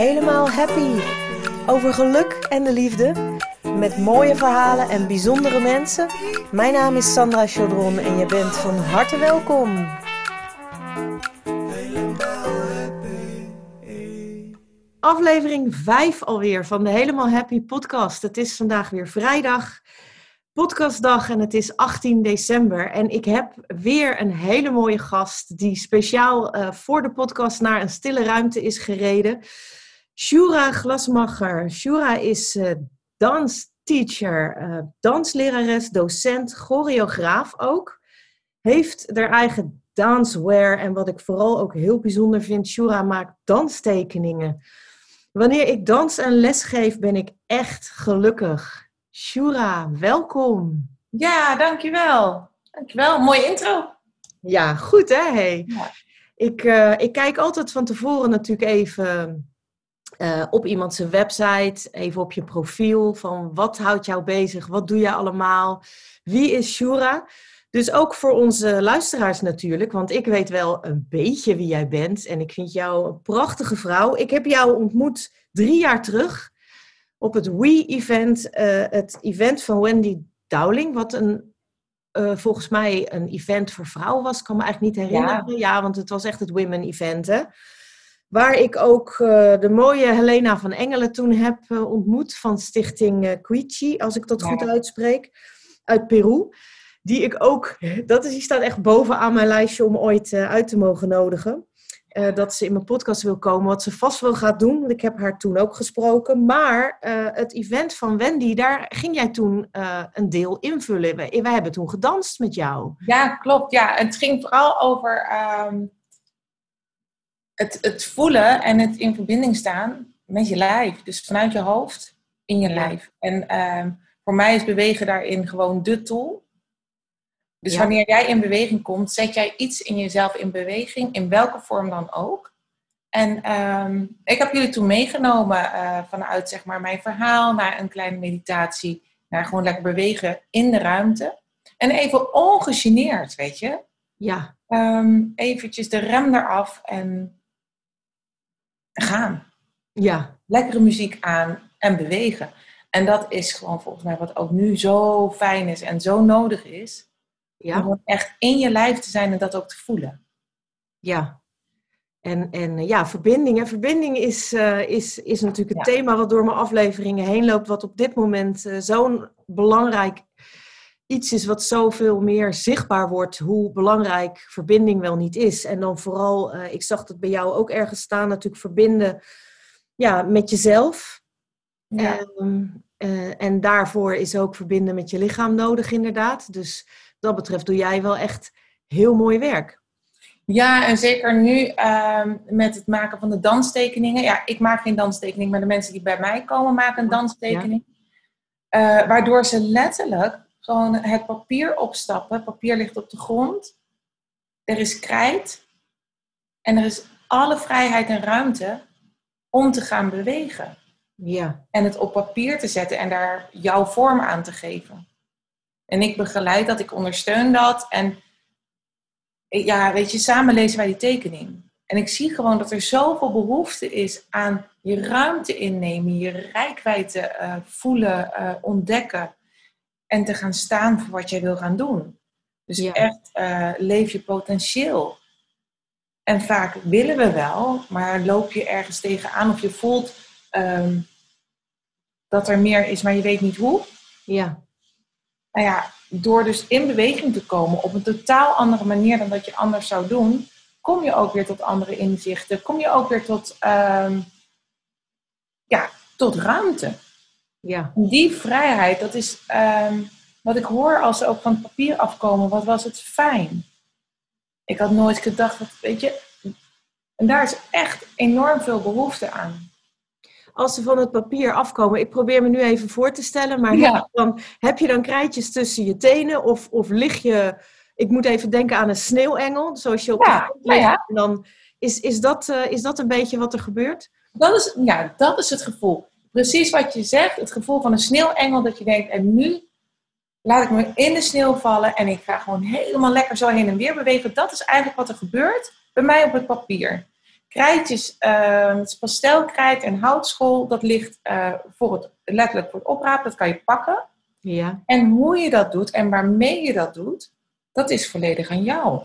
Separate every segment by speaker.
Speaker 1: helemaal happy. Over geluk en de liefde. Met mooie verhalen en bijzondere mensen. Mijn naam is Sandra Chaudron en je bent van harte welkom. Aflevering 5 alweer van de Helemaal Happy podcast. Het is vandaag weer vrijdag, podcastdag en het is 18 december. En ik heb weer een hele mooie gast die speciaal uh, voor de podcast naar een stille ruimte is gereden. Shura Glasmacher. Shura is uh, dansteacher, uh, danslerares, docent, choreograaf ook. Heeft haar eigen danswear en wat ik vooral ook heel bijzonder vind, Shura maakt danstekeningen. Wanneer ik dans en les geef, ben ik echt gelukkig. Shura, welkom.
Speaker 2: Ja, dankjewel. Dankjewel. Mooie intro.
Speaker 1: Ja, goed hè? Hey. Ja. Ik, uh, ik kijk altijd van tevoren natuurlijk even uh, op iemands website, even op je profiel, van wat houdt jou bezig, wat doe je allemaal, wie is Shura? Dus ook voor onze luisteraars natuurlijk, want ik weet wel een beetje wie jij bent en ik vind jou een prachtige vrouw. Ik heb jou ontmoet drie jaar terug op het We-event, uh, het event van Wendy Dowling, wat een, uh, volgens mij een event voor vrouwen was. Ik kan me eigenlijk niet herinneren. Ja, ja want het was echt het Women-event, hè? Waar ik ook uh, de mooie Helena van Engelen toen heb ontmoet van stichting Quichi, als ik dat ja. goed uitspreek, uit Peru. Die ik ook, dat is, die staat echt bovenaan mijn lijstje om ooit uit te mogen nodigen. Uh, dat ze in mijn podcast wil komen, wat ze vast wel gaat doen. Want ik heb haar toen ook gesproken. Maar uh, het event van Wendy, daar ging jij toen uh, een deel invullen. Wij, wij, hebben toen gedanst met jou.
Speaker 2: Ja, klopt. Ja, het ging vooral over um, het, het voelen en het in verbinding staan met je lijf. Dus vanuit je hoofd in je lijf. En um, voor mij is bewegen daarin gewoon de tool. Dus ja. wanneer jij in beweging komt, zet jij iets in jezelf in beweging, in welke vorm dan ook. En um, ik heb jullie toen meegenomen uh, vanuit zeg maar, mijn verhaal naar een kleine meditatie, naar gewoon lekker bewegen in de ruimte. En even ongegeneerd, weet je.
Speaker 1: Ja.
Speaker 2: Um, eventjes de rem eraf en gaan.
Speaker 1: Ja.
Speaker 2: Lekkere muziek aan en bewegen. En dat is gewoon volgens mij wat ook nu zo fijn is en zo nodig is. Ja. Om gewoon echt in je lijf te zijn en dat ook te voelen.
Speaker 1: Ja. En, en ja, verbinding. En verbinding is, uh, is, is natuurlijk het ja. thema wat door mijn afleveringen heen loopt. Wat op dit moment uh, zo'n belangrijk iets is wat zoveel meer zichtbaar wordt. Hoe belangrijk verbinding wel niet is. En dan vooral, uh, ik zag dat bij jou ook ergens staan, natuurlijk verbinden ja, met jezelf. Ja. Um, en daarvoor is ook verbinden met je lichaam nodig, inderdaad. Dus dat betreft doe jij wel echt heel mooi werk.
Speaker 2: Ja, en zeker nu uh, met het maken van de danstekeningen. Ja, ik maak geen danstekening, maar de mensen die bij mij komen maken een danstekening. Ja. Uh, waardoor ze letterlijk gewoon het papier opstappen. Papier ligt op de grond. Er is krijt. En er is alle vrijheid en ruimte om te gaan bewegen.
Speaker 1: Ja.
Speaker 2: En het op papier te zetten en daar jouw vorm aan te geven. En ik begeleid dat, ik ondersteun dat. En ja, weet je, samen lezen wij die tekening. En ik zie gewoon dat er zoveel behoefte is aan je ruimte innemen, je rijkwijde uh, voelen, uh, ontdekken en te gaan staan voor wat jij wil gaan doen. Dus ja. echt uh, leef je potentieel. En vaak willen we wel, maar loop je ergens tegenaan of je voelt um, dat er meer is, maar je weet niet hoe.
Speaker 1: Ja
Speaker 2: nou ja, door dus in beweging te komen op een totaal andere manier dan dat je anders zou doen, kom je ook weer tot andere inzichten. Kom je ook weer tot, um, ja, tot ruimte.
Speaker 1: Ja.
Speaker 2: Die vrijheid, dat is um, wat ik hoor als ze ook van het papier afkomen. Wat was het fijn. Ik had nooit gedacht, dat, weet je, en daar is echt enorm veel behoefte aan
Speaker 1: als ze van het papier afkomen. Ik probeer me nu even voor te stellen, maar ja. heb, je dan, heb je dan krijtjes tussen je tenen of, of lig je... Ik moet even denken aan een sneeuwengel, zoals je op
Speaker 2: ja, de ligt. Ja.
Speaker 1: En dan is, is, dat, uh, is dat een beetje wat er gebeurt?
Speaker 2: Dat is, ja, dat is het gevoel. Precies wat je zegt, het gevoel van een sneeuwengel, dat je denkt, en nu laat ik me in de sneeuw vallen en ik ga gewoon helemaal lekker zo heen en weer bewegen. Dat is eigenlijk wat er gebeurt bij mij op het papier. krijtjes, uh, pastelkrijt en houtskool, dat ligt uh, voor het, letterlijk voor het oprapen. Dat kan je pakken.
Speaker 1: Ja.
Speaker 2: En hoe je dat doet en waarmee je dat doet, dat is volledig aan jou.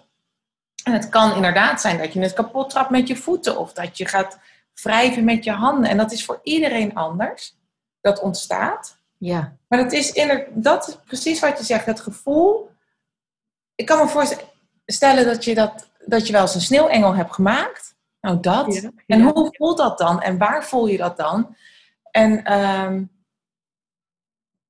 Speaker 2: En het kan inderdaad zijn dat je het kapot trapt met je voeten of dat je gaat wrijven met je handen. En dat is voor iedereen anders. Dat ontstaat.
Speaker 1: Ja.
Speaker 2: Maar dat is, dat is precies wat je zegt, het gevoel. Ik kan me voorstellen dat je, dat, dat je wel eens een sneeuwengel hebt gemaakt. Nou, dat. En hoe voelt dat dan? En waar voel je dat dan? En ehm,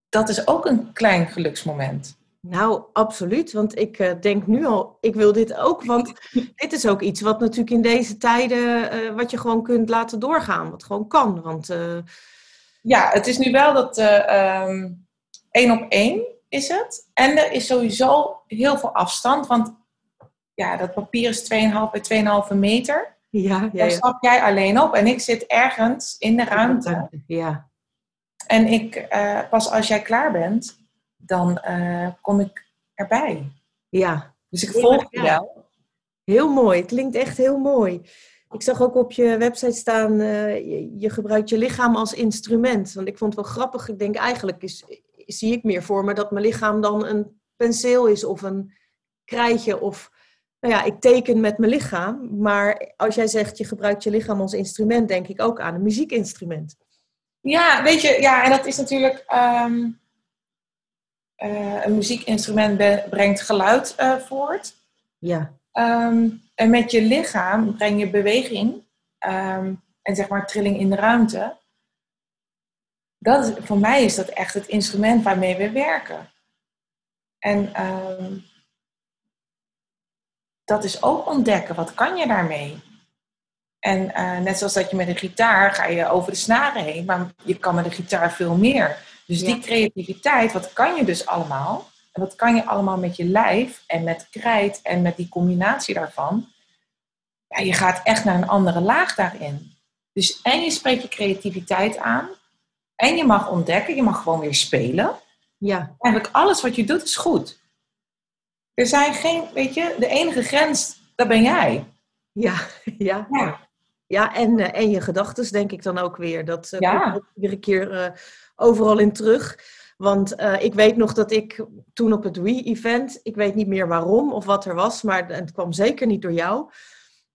Speaker 2: dat is ook een klein geluksmoment.
Speaker 1: Nou, absoluut. Want ik uh, denk nu al, ik wil dit ook. Want dit is ook iets wat natuurlijk in deze tijden, uh, wat je gewoon kunt laten doorgaan. Wat gewoon kan. Want, uh...
Speaker 2: Ja, het is nu wel dat um, één op één is het. En er is sowieso heel veel afstand. Want ja, dat papier is 2,5 bij 2,5 meter.
Speaker 1: Ja, ja,
Speaker 2: Daar stap jij alleen op. En ik zit ergens in de ruimte.
Speaker 1: Ja.
Speaker 2: En ik, pas als jij klaar bent, dan uh, kom ik erbij.
Speaker 1: Ja.
Speaker 2: Dus ik volg je wel.
Speaker 1: Heel mooi. Het klinkt echt heel mooi. Ik zag ook op je website staan, uh, je, je, gebruikt je lichaam als instrument. Want ik vond het wel grappig. Ik denk eigenlijk is, zie ik meer voor me dat mijn lichaam dan een penseel is of een krijtje. Of, nou ja, ik teken met mijn lichaam. Maar als jij zegt je gebruikt je lichaam als instrument, denk ik ook aan een muziekinstrument.
Speaker 2: Ja, weet je, ja, en dat is natuurlijk... Um uh, een muziekinstrument brengt geluid uh, voort.
Speaker 1: Ja.
Speaker 2: Um, en met je lichaam breng je beweging um, en zeg maar trilling in de ruimte. Dat is, voor mij is dat echt het instrument waarmee we werken. En um, dat is ook ontdekken. Wat kan je daarmee? En uh, net zoals dat je met een gitaar ga je over de snaren heen, maar je kan met een gitaar veel meer. Dus die creativiteit, wat kan je dus allemaal? En wat kan je allemaal met je lijf en met krijt en met die combinatie daarvan? Ja, je gaat echt naar een andere laag daarin. Dus en je spreekt je creativiteit aan. En je mag ontdekken, je mag gewoon weer spelen.
Speaker 1: Ja.
Speaker 2: Eigenlijk alles wat je doet is goed. Er zijn geen, weet je, de enige grens, dat ben jij.
Speaker 1: Ja, ja.
Speaker 2: Ja,
Speaker 1: ja en, uh, en je gedachten denk ik dan ook weer. Dat uh,
Speaker 2: Ja.
Speaker 1: iedere keer uh, overal in terug. Want uh, ik weet nog dat ik toen op het Wii-event, ik weet niet meer waarom of wat er was, maar het kwam zeker niet door jou,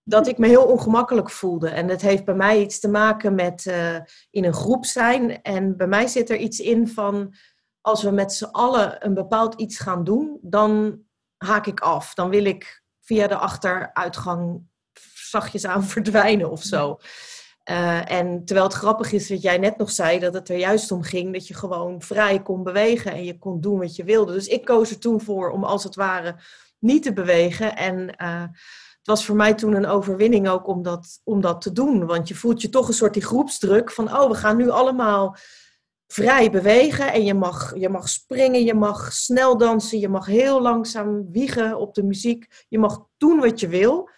Speaker 1: dat ik me heel ongemakkelijk voelde. En het heeft bij mij iets te maken met uh, in een groep zijn. En bij mij zit er iets in van, als we met z'n allen een bepaald iets gaan doen, dan haak ik af. Dan wil ik via de achteruitgang zachtjes aan verdwijnen of zo. Uh, en terwijl het grappig is wat jij net nog zei, dat het er juist om ging dat je gewoon vrij kon bewegen en je kon doen wat je wilde. Dus ik koos er toen voor om als het ware niet te bewegen. En uh, het was voor mij toen een overwinning ook om dat, om dat te doen. Want je voelt je toch een soort die groepsdruk van, oh, we gaan nu allemaal vrij bewegen. En je mag, je mag springen, je mag snel dansen, je mag heel langzaam wiegen op de muziek. Je mag doen wat je wil.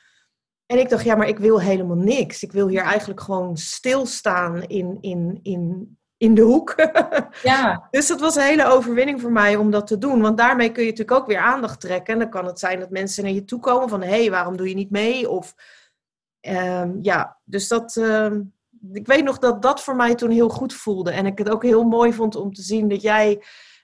Speaker 1: En ik dacht, ja, maar ik wil helemaal niks. Ik wil hier eigenlijk gewoon stilstaan in, in, in, in de hoek.
Speaker 2: Ja.
Speaker 1: dus dat was een hele overwinning voor mij om dat te doen. Want daarmee kun je natuurlijk ook weer aandacht trekken. En dan kan het zijn dat mensen naar je toe komen van... hé, hey, waarom doe je niet mee? Of um, ja, dus dat... Um, ik weet nog dat dat voor mij toen heel goed voelde. En ik het ook heel mooi vond om te zien dat jij...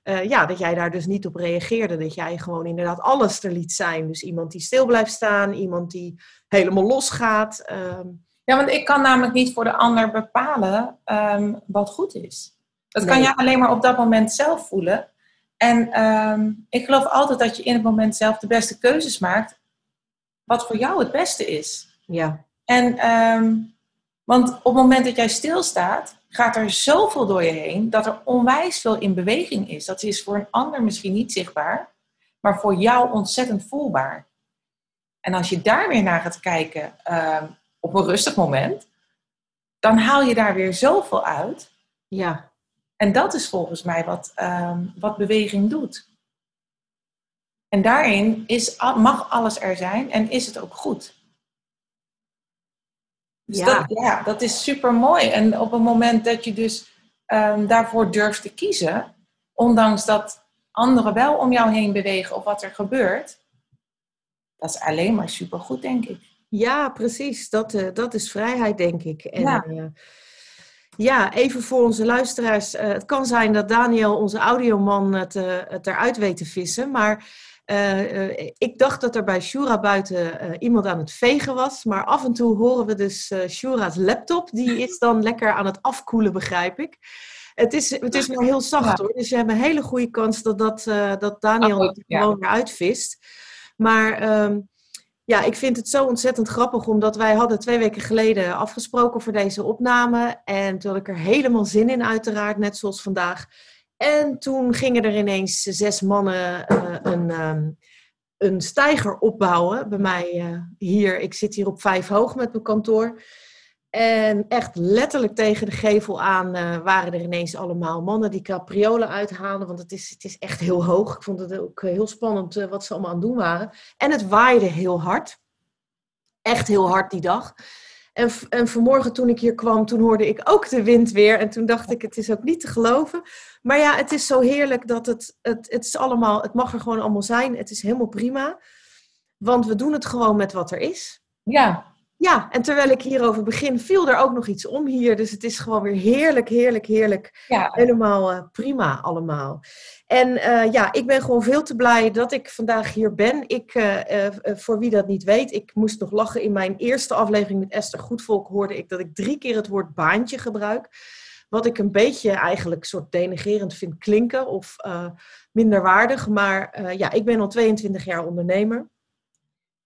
Speaker 1: Uh, ja, dat jij daar dus niet op reageerde. Dat jij gewoon inderdaad alles er liet zijn. Dus iemand die stil blijft staan, iemand die helemaal losgaat. Um...
Speaker 2: Ja, want ik kan namelijk niet voor de ander bepalen um, wat goed is. Dat nee. kan je alleen maar op dat moment zelf voelen. En um, ik geloof altijd dat je in het moment zelf de beste keuzes maakt. Wat voor jou het beste is.
Speaker 1: Ja.
Speaker 2: En, want op het moment dat jij stilstaat, gaat er zoveel door je heen dat er onwijs veel in beweging is. Dat is voor een ander misschien niet zichtbaar, maar voor jou ontzettend voelbaar. En als je daar weer naar gaat kijken uh, op een rustig moment, dan haal je daar weer zoveel uit.
Speaker 1: Ja.
Speaker 2: En dat is volgens mij wat, uh, wat beweging doet. En daarin is, mag alles er zijn en is het ook goed. Dus
Speaker 1: ja.
Speaker 2: Dat, ja, dat is super mooi. En op het moment dat je dus um, daarvoor durft te kiezen, ondanks dat anderen wel om jou heen bewegen of wat er gebeurt, dat is alleen maar super goed, denk ik.
Speaker 1: Ja, precies. Dat, uh, dat is vrijheid, denk ik. En, ja. Uh, ja, even voor onze luisteraars. Uh, het kan zijn dat Daniel, onze audioman, het, het eruit weet te vissen. Maar ik dacht dat er bij Shura buiten iemand aan het vegen was. Maar af en toe horen we dus Shura's laptop. Die is dan lekker aan het afkoelen, begrijp ik. Het is, het is maar heel zacht hoor. Dus je hebt een hele goede kans dat, dat, dat Daniel het gewoon weer uitvist. Maar... Um, ja, ik vind het zo ontzettend grappig, omdat wij hadden twee weken geleden afgesproken voor deze opname. En toen had ik er helemaal zin in, uiteraard, net zoals vandaag. En toen gingen er ineens zes mannen uh, een, um, een stijger opbouwen bij mij uh, hier. Ik zit hier op vijf hoog met mijn kantoor. En echt letterlijk tegen de gevel aan uh, waren er ineens allemaal mannen die capriolen uithaalden. Want het is, het is echt heel hoog. Ik vond het ook heel spannend wat ze allemaal aan het doen waren. En het waaide heel hard. Echt heel hard die dag. En, en vanmorgen toen ik hier kwam, toen hoorde ik ook de wind weer. En toen dacht ik, het is ook niet te geloven. Maar ja, het is zo heerlijk dat het, het, het is allemaal, het mag er gewoon allemaal zijn. Het is helemaal prima. Want we doen het gewoon met wat er is.
Speaker 2: Ja,
Speaker 1: ja, en terwijl ik hierover begin, viel er ook nog iets om hier. Dus het is gewoon weer heerlijk, heerlijk, heerlijk. Ja. Helemaal uh, prima allemaal. En uh, ja, ik ben gewoon veel te blij dat ik vandaag hier ben. Ik, uh, voor wie dat niet weet, ik moest nog lachen. In mijn eerste aflevering met Esther Goedvolk hoorde ik dat ik drie keer het woord baantje gebruik. Wat ik een beetje eigenlijk soort denigerend vind klinken of minderwaardig. Maar ja, ik ben al 22 jaar ondernemer.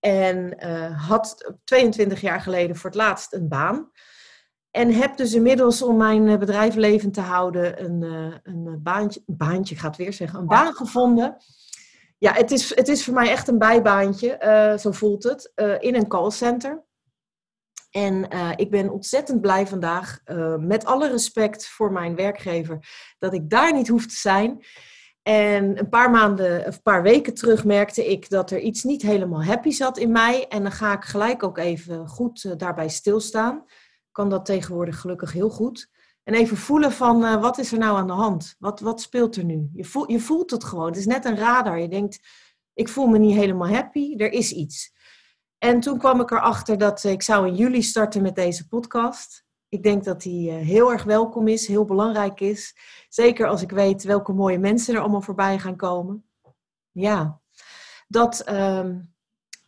Speaker 1: En uh, had 22 jaar geleden voor het laatst een baan. En heb dus inmiddels om mijn eh, bedrijf levend te houden een, uh, een baantje, baantje, ik ga het weer zeggen, een baan gevonden. Ja, het is, het is voor mij echt een bijbaantje, uh, zo voelt het, in een callcenter. En ik ben ontzettend blij vandaag, met alle respect voor mijn werkgever, dat ik daar niet hoef te zijn. En een paar maanden of een paar weken terug merkte ik dat er iets niet helemaal happy zat in mij. En dan ga ik gelijk ook even goed uh, daarbij stilstaan. Kan dat tegenwoordig gelukkig heel goed. En even voelen van wat is er nou aan de hand? Wat, wat speelt er nu? Je, voelt, je voelt het gewoon. Het is net een radar. Je denkt, ik voel me niet helemaal happy. Er is iets. En toen kwam ik erachter dat ik zou in juli starten met deze podcast. Ik denk dat die eh, heel erg welkom is, heel belangrijk is. Zeker als ik weet welke mooie mensen er allemaal voorbij gaan komen. Ja, dat, uh,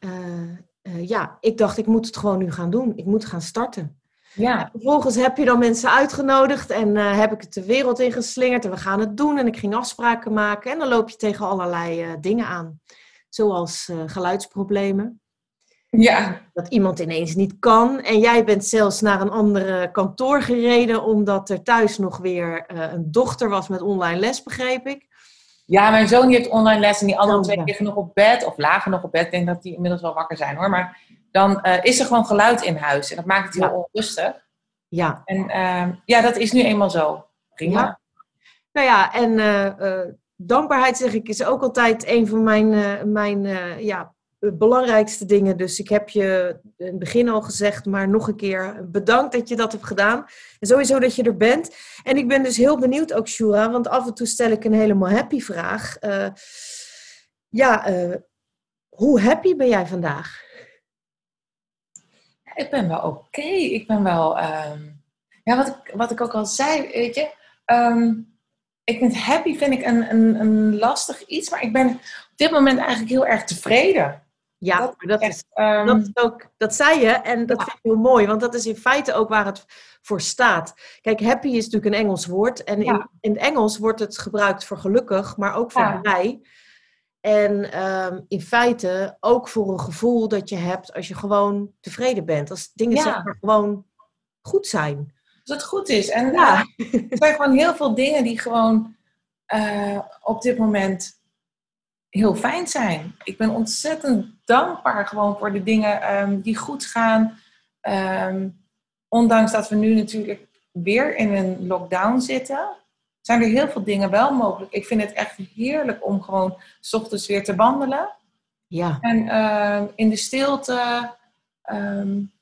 Speaker 1: uh, ja, ik dacht, ik moet het gewoon nu gaan doen. Ik moet gaan starten. Ja. vervolgens heb je dan mensen uitgenodigd en heb ik het de wereld ingeslingerd en we gaan het doen. En ik ging afspraken maken en dan loop je tegen allerlei dingen aan. Zoals geluidsproblemen.
Speaker 2: Ja.
Speaker 1: Dat iemand ineens niet kan. En jij bent zelfs naar een andere kantoor gereden, omdat er thuis nog weer uh, een dochter was met online les, begreep ik.
Speaker 2: Ja, mijn zoon die heeft online les en die andere twee liggen nog op bed, of lagen nog op bed. Ik denk dat die inmiddels wel wakker zijn hoor. Maar dan uh, is er gewoon geluid in huis en dat maakt het heel onrustig.
Speaker 1: Ja.
Speaker 2: En uh, ja, dat is nu eenmaal zo. Prima.
Speaker 1: Ja. Nou ja, en uh, dankbaarheid zeg ik is ook altijd een van mijn, mijn ja, belangrijkste dingen. Dus ik heb je in het begin al gezegd, maar nog een keer bedankt dat je dat hebt gedaan. En sowieso dat je er bent. En ik ben dus heel benieuwd ook, Shura, want af en toe stel ik een helemaal happy vraag. Uh, ja, uh, hoe happy ben jij vandaag?
Speaker 2: Ik ben wel oké. Ik ben wel... Um... Ja, wat ik, wat ik ook al zei, weet je... Um, ik vind happy vind ik een, een, een lastig iets, maar ik ben op dit moment eigenlijk heel erg tevreden.
Speaker 1: Ja, dat, dat, is, um, dat, is ook, dat zei je en dat vind ik heel mooi, want dat is in feite ook waar het voor staat. Kijk, happy is natuurlijk een Engels woord en in, in het Engels wordt het gebruikt voor gelukkig, maar ook voor ja. blij. En um, in feite ook voor een gevoel dat je hebt als je gewoon tevreden bent. Als dingen zeg maar gewoon goed zijn.
Speaker 2: Als het goed is. En ja. Uh, er zijn gewoon heel veel dingen die gewoon uh, op dit moment heel fijn zijn. Ik ben ontzettend dankbaar gewoon voor de dingen um, die goed gaan. Um, ondanks dat we nu natuurlijk weer in een lockdown zitten, zijn er heel veel dingen wel mogelijk. Ik vind het echt heerlijk om gewoon s ochtends weer te wandelen.
Speaker 1: Ja.
Speaker 2: En uh, in de stilte. Um,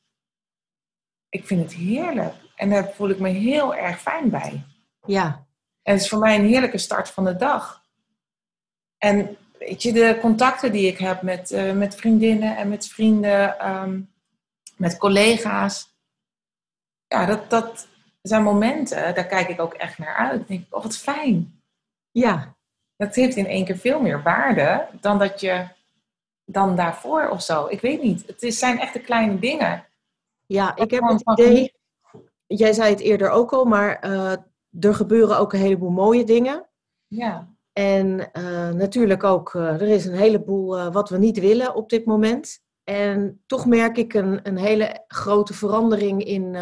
Speaker 2: ik vind het heerlijk. En daar voel ik me heel erg fijn bij.
Speaker 1: Ja.
Speaker 2: En het is voor mij een heerlijke start van de dag. En weet je, de contacten die ik heb met, uh, met vriendinnen en met vrienden, um, met collega's. Ja, dat, dat zijn momenten, daar kijk ik ook echt naar uit. Ik denk, oh wat fijn.
Speaker 1: Ja.
Speaker 2: Dat heeft in één keer veel meer waarde dan dat je dan daarvoor of zo. Ik weet niet. Het is, zijn echt de kleine dingen.
Speaker 1: Ja, ik heb het idee, jij zei het eerder ook al, maar uh, er gebeuren ook een heleboel mooie dingen.
Speaker 2: Ja.
Speaker 1: En uh, natuurlijk ook, uh, er is een heleboel wat we niet willen op dit moment. En toch merk ik een, een hele grote verandering in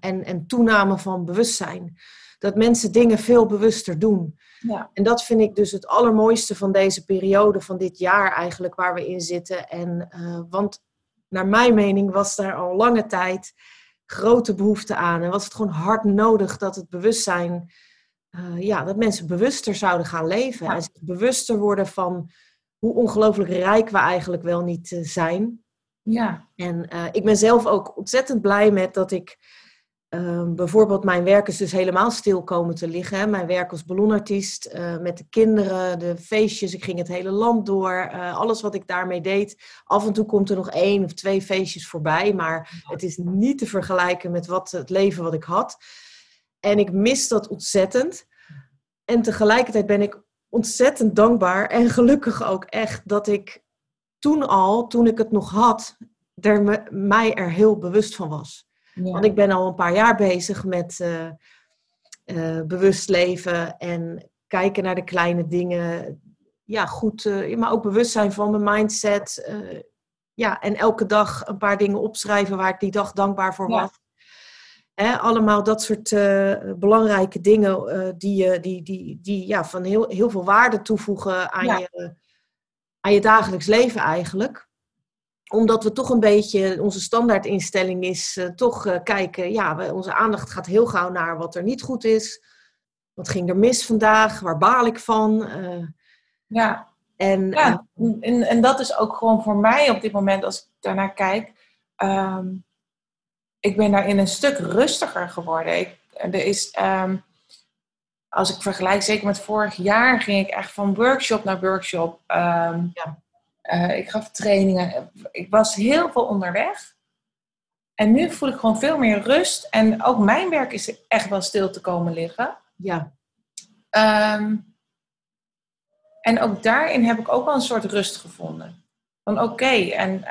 Speaker 1: en, en toename van bewustzijn. Dat mensen dingen veel bewuster doen.
Speaker 2: Ja.
Speaker 1: En dat vind ik dus het allermooiste van deze periode, van dit jaar eigenlijk, waar we in zitten. En, want naar mijn mening was daar al lange tijd grote behoefte aan. En was het gewoon hard nodig dat het bewustzijn, uh, ja, dat mensen bewuster zouden gaan leven. En bewuster worden van hoe ongelooflijk rijk we eigenlijk wel niet uh, zijn.
Speaker 2: Ja.
Speaker 1: En uh, ik ben zelf ook ontzettend blij met dat ik Ehm, bijvoorbeeld, mijn werk is dus helemaal stil komen te liggen. Hè. Mijn werk als ballonartiest, met de kinderen, de feestjes. Ik ging het hele land door. Alles wat ik daarmee deed. Af en toe komt er nog één of twee feestjes voorbij. Maar het is niet te vergelijken met wat, het leven wat ik had. En ik mis dat ontzettend. En tegelijkertijd ben ik ontzettend dankbaar en gelukkig ook echt dat ik toen al, toen ik het nog had, er me, mij er heel bewust van was. Want ik ben al een paar jaar bezig met uh, uh, bewust leven en kijken naar de kleine dingen. Ja, goed, uh, maar ook bewust zijn van mijn mindset. ja, en elke dag een paar dingen opschrijven waar ik die dag dankbaar voor was. Allemaal dat soort belangrijke dingen die, die, die, die ja, van heel, heel veel waarde toevoegen aan, ja. je, aan je dagelijks leven eigenlijk omdat we toch een beetje, onze standaardinstelling is uh, toch kijken, ja, we, onze aandacht gaat heel gauw naar wat er niet goed is. Wat ging er mis vandaag? Waar baal ik van?
Speaker 2: Ja.
Speaker 1: En,
Speaker 2: ja, en, en dat is ook gewoon voor mij op dit moment, als ik daarnaar kijk, um, ik ben daarin een stuk rustiger geworden. Ik, er is, um, als ik vergelijk, zeker met vorig jaar, ging ik echt van workshop naar workshop. Um,
Speaker 1: ja
Speaker 2: uh, ik gaf trainingen. Ik was heel veel onderweg. En nu voel ik gewoon veel meer rust. En ook mijn werk is echt wel stil te komen liggen.
Speaker 1: Ja.
Speaker 2: Um, en ook daarin heb ik ook wel een soort rust gevonden. Van oké, okay, en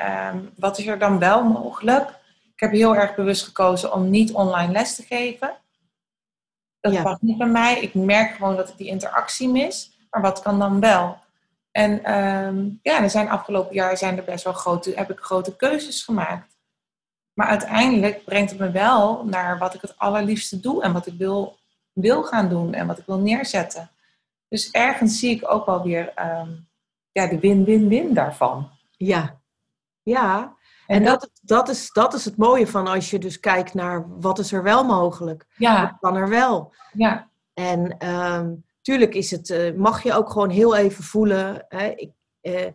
Speaker 2: wat is er dan wel mogelijk? Ik heb heel erg bewust gekozen om niet online les te geven. Dat ja. past niet bij mij. Ik merk gewoon dat ik die interactie mis. Maar wat kan dan wel? En um, ja, er zijn afgelopen jaar zijn er best wel grote, heb ik grote keuzes gemaakt. Maar uiteindelijk brengt het me wel naar wat ik het allerliefste doe en wat ik wil, wil gaan doen en wat ik wil neerzetten. Dus ergens zie ik ook wel weer um, ja, de win-win-win daarvan.
Speaker 1: Ja, ja. En, dat, dat, dat, is, dat is het mooie van als je dus kijkt naar wat is er wel mogelijk.
Speaker 2: Ja.
Speaker 1: Wat kan er wel.
Speaker 2: Ja.
Speaker 1: En um, tuurlijk is het, uh, mag je ook gewoon heel even voelen. Hè? Ik, uh,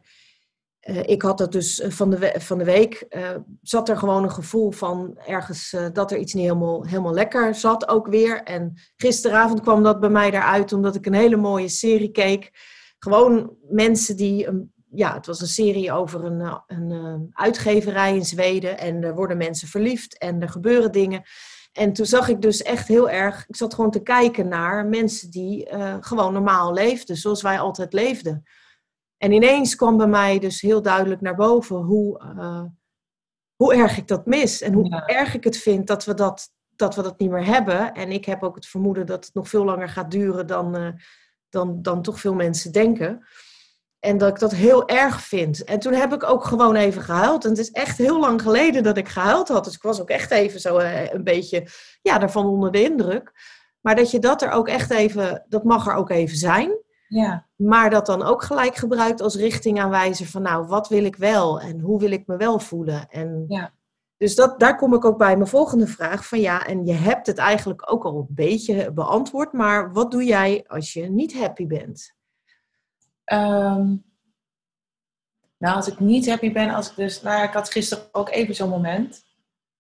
Speaker 1: uh, ik had dat dus van de, van de week, zat er gewoon een gevoel van ergens dat er iets niet helemaal, helemaal lekker zat ook weer. En gisteravond kwam dat bij mij eruit omdat ik een hele mooie serie keek. Gewoon mensen die, een, ja, het was een serie over een, een uitgeverij in Zweden en er worden mensen verliefd en er gebeuren dingen. En toen zag ik dus echt heel erg, ik zat gewoon te kijken naar mensen die uh, gewoon normaal leefden, zoals wij altijd leefden. En ineens kwam bij mij dus heel duidelijk naar boven hoe, uh, hoe erg ik dat mis. En hoe ja. erg ik het vind dat we dat, dat we dat niet meer hebben. En ik heb ook het vermoeden dat het nog veel langer gaat duren dan, uh, dan, dan toch veel mensen denken. En dat ik dat heel erg vind. En toen heb ik ook gewoon even gehuild. En het is echt heel lang geleden dat ik gehuild had. Dus ik was ook echt even zo eh, een beetje ja, daarvan onder de indruk. Maar dat je dat er ook echt even, dat mag er ook even zijn.
Speaker 2: Ja.
Speaker 1: Maar dat dan ook gelijk gebruikt als richtingaanwijzer van nou, wat wil ik wel en hoe wil ik me wel voelen? En
Speaker 2: ja.
Speaker 1: Dus dat, daar kom ik ook bij mijn volgende vraag van ja, en je hebt het eigenlijk ook al een beetje beantwoord, maar wat doe jij als je niet happy bent?
Speaker 2: Um, nou, als ik niet happy ben, als ik dus, nou ja, ik had gisteren ook even zo'n moment.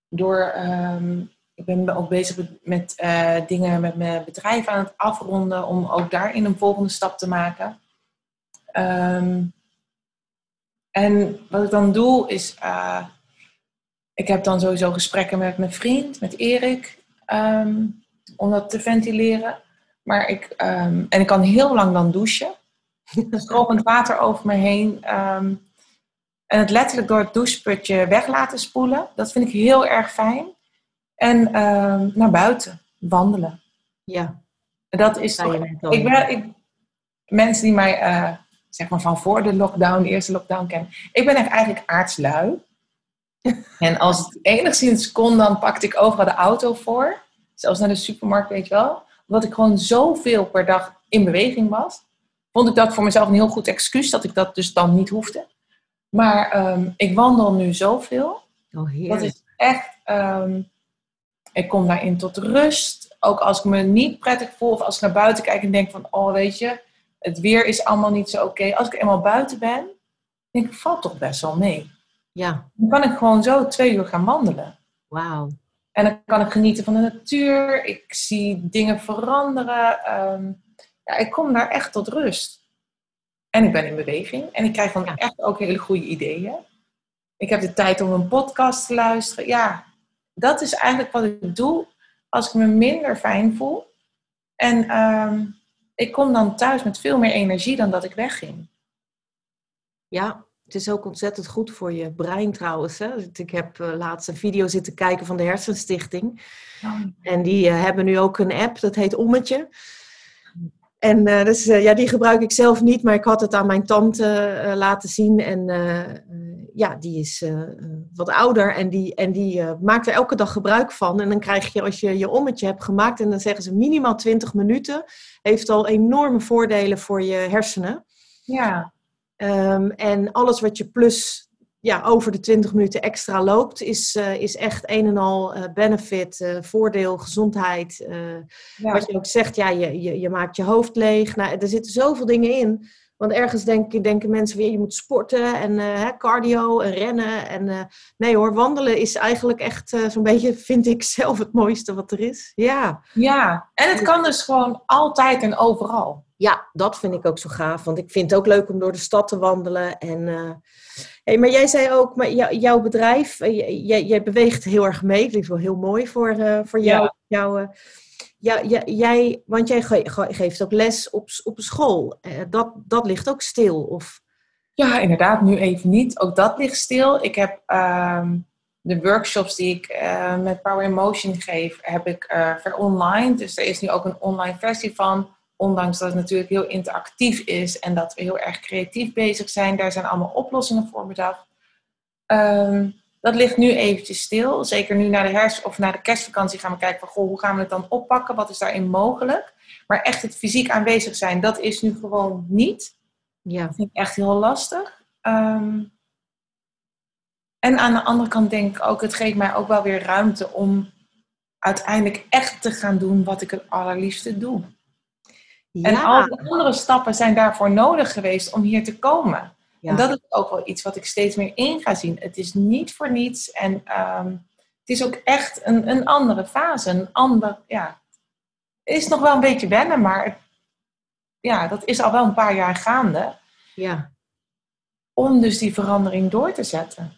Speaker 2: Door, um, ik ben ook bezig met, uh, dingen met mijn bedrijf aan het afronden, om ook daarin een volgende stap te maken. Um, en wat ik dan doe, is, uh, ik heb dan sowieso gesprekken met mijn vriend, met Erik, ehm, om dat te ventileren. Maar ik, ehm, en ik kan heel lang dan douchen. Stromend water over me heen. ehm, en het letterlijk door het doucheputje weg laten spoelen. Dat vind ik heel erg fijn. En ehm, naar buiten wandelen.
Speaker 1: Ja,
Speaker 2: Dat is toch, ik ben, ik, mensen die mij eh, zeg maar van voor de lockdown, de eerste lockdown kennen. Ik ben echt eigenlijk aardslui. en als het enigszins kon, dan pakte ik overal de auto voor. Zelfs naar de supermarkt, weet je wel. Omdat ik gewoon zoveel per dag in beweging was. Vond ik dat voor mezelf een heel goed excuus, dat ik dat dus dan niet hoefde. Maar ehm, ik wandel nu zoveel.
Speaker 1: Oh,
Speaker 2: Dat is echt. ehm, ik kom daarin tot rust. Ook als ik me niet prettig voel of als ik naar buiten kijk en denk van, oh weet je, het weer is allemaal niet zo oké. Als ik eenmaal buiten ben, denk ik, valt toch best wel mee.
Speaker 1: Ja,
Speaker 2: Dan kan ik gewoon zo twee uur gaan wandelen.
Speaker 1: wauw.
Speaker 2: En dan kan ik genieten van de natuur. Ik zie dingen veranderen. Ehm, ja, ik kom daar echt tot rust. En ik ben in beweging. En ik krijg dan
Speaker 1: Ja.
Speaker 2: echt ook hele goede ideeën. Ik heb de tijd om een podcast te luisteren. Ja, dat is eigenlijk wat ik doe als ik me minder fijn voel. En ehm, ik kom dan thuis met veel meer energie dan dat ik wegging.
Speaker 1: Ja, het is ook ontzettend goed voor je brein trouwens. Hè? Ik heb eh, laatst een video zitten kijken van de Hersenstichting. En die eh, hebben nu ook een app, dat heet Ommetje. En dus, ja, die gebruik ik zelf niet, maar ik had het aan mijn tante eh, laten zien. En ja, die is wat ouder en die, en die maakt er elke dag gebruik van. En dan krijg je, als je je ommetje hebt gemaakt, en dan zeggen ze minimaal 20 minuten, heeft al enorme voordelen voor je hersenen.
Speaker 2: Ja,
Speaker 1: Ehm, en alles wat je plus ja, over de 20 minuten extra loopt, is, eh, is echt een en al eh, benefit, eh, voordeel, gezondheid.
Speaker 2: ja.
Speaker 1: Wat je ook zegt, ja, je, je, je maakt je hoofd leeg. Nou, er zitten zoveel dingen in. Want ergens denken, denken mensen weer, je moet sporten en hè, cardio en rennen. En, nee hoor, wandelen is eigenlijk echt zo'n beetje, vind ik zelf, het mooiste wat er is. Ja.
Speaker 2: ja, en het kan dus gewoon altijd en overal.
Speaker 1: Ja, dat vind ik ook zo gaaf. Want ik vind het ook leuk om door de stad te wandelen. En, eh, hey, maar jij zei ook, maar jou- jouw bedrijf, eh, jij, jij beweegt heel erg mee. Dat is wel heel mooi voor, eh, voor jou.
Speaker 2: Ja.
Speaker 1: jou ja, jij, want jij ge- ge- geeft ook les op, op een school. Dat, dat ligt ook stil. Of,
Speaker 2: Ja, inderdaad, nu even niet. Ook dat ligt stil. Ik heb ehm, de workshops die ik met Power Emotion geef, heb ik eh online. Dus er is nu ook een online versie van. Ondanks dat het natuurlijk heel interactief is en dat we heel erg creatief bezig zijn. Daar zijn allemaal oplossingen voor bedacht. Ehm, dat ligt nu eventjes stil. Zeker nu naar de herfst of naar de kerstvakantie gaan we kijken van goh, hoe gaan we het dan oppakken? Wat is daarin mogelijk? Maar echt het fysiek aanwezig zijn, dat is nu gewoon niet.
Speaker 1: ja,
Speaker 2: Dat vind ik echt heel lastig. Ehm, en aan de andere kant denk ik ook, het geeft mij ook wel weer ruimte om uiteindelijk echt te gaan doen wat ik het allerliefste doe. En al die andere stappen zijn daarvoor nodig geweest om hier te komen.
Speaker 1: ja.
Speaker 2: En dat is ook wel iets wat ik steeds meer in ga zien. Het is niet voor niets en ehm, het is ook echt een, een andere fase. Een ander, ja, het is nog wel een beetje wennen, maar het- ja, dat is al wel een paar jaar gaande
Speaker 1: ja.
Speaker 2: om dus die verandering door te zetten.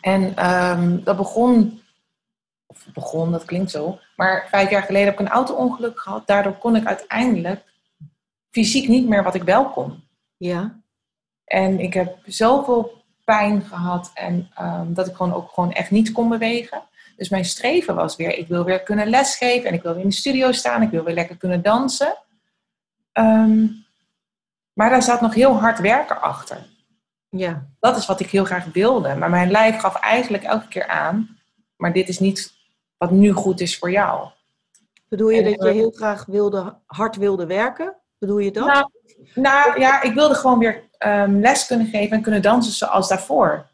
Speaker 2: En ehm, dat begon, of begon, dat klinkt zo, maar vijf jaar geleden heb ik een auto-ongeluk gehad. Daardoor kon ik uiteindelijk fysiek niet meer wat ik wel kon.
Speaker 1: ja.
Speaker 2: En ik heb zoveel pijn gehad en ehm, dat ik gewoon ook gewoon echt niet kon bewegen. Dus mijn streven was weer, ik wil weer kunnen lesgeven en ik wil weer in de studio staan, ik wil weer lekker kunnen dansen. Ehm, maar daar zat nog heel hard werken achter.
Speaker 1: ja.
Speaker 2: Dat is wat ik heel graag wilde. Maar mijn lijf gaf eigenlijk elke keer aan, maar dit is niet wat nu goed is voor jou.
Speaker 1: Bedoel je
Speaker 2: En,
Speaker 1: dat je
Speaker 2: eh,
Speaker 1: heel graag wilde, hard wilde werken? Bedoel je dat?
Speaker 2: Nou, nou ja, ik wilde gewoon weer ehm, les kunnen geven en kunnen dansen zoals daarvoor.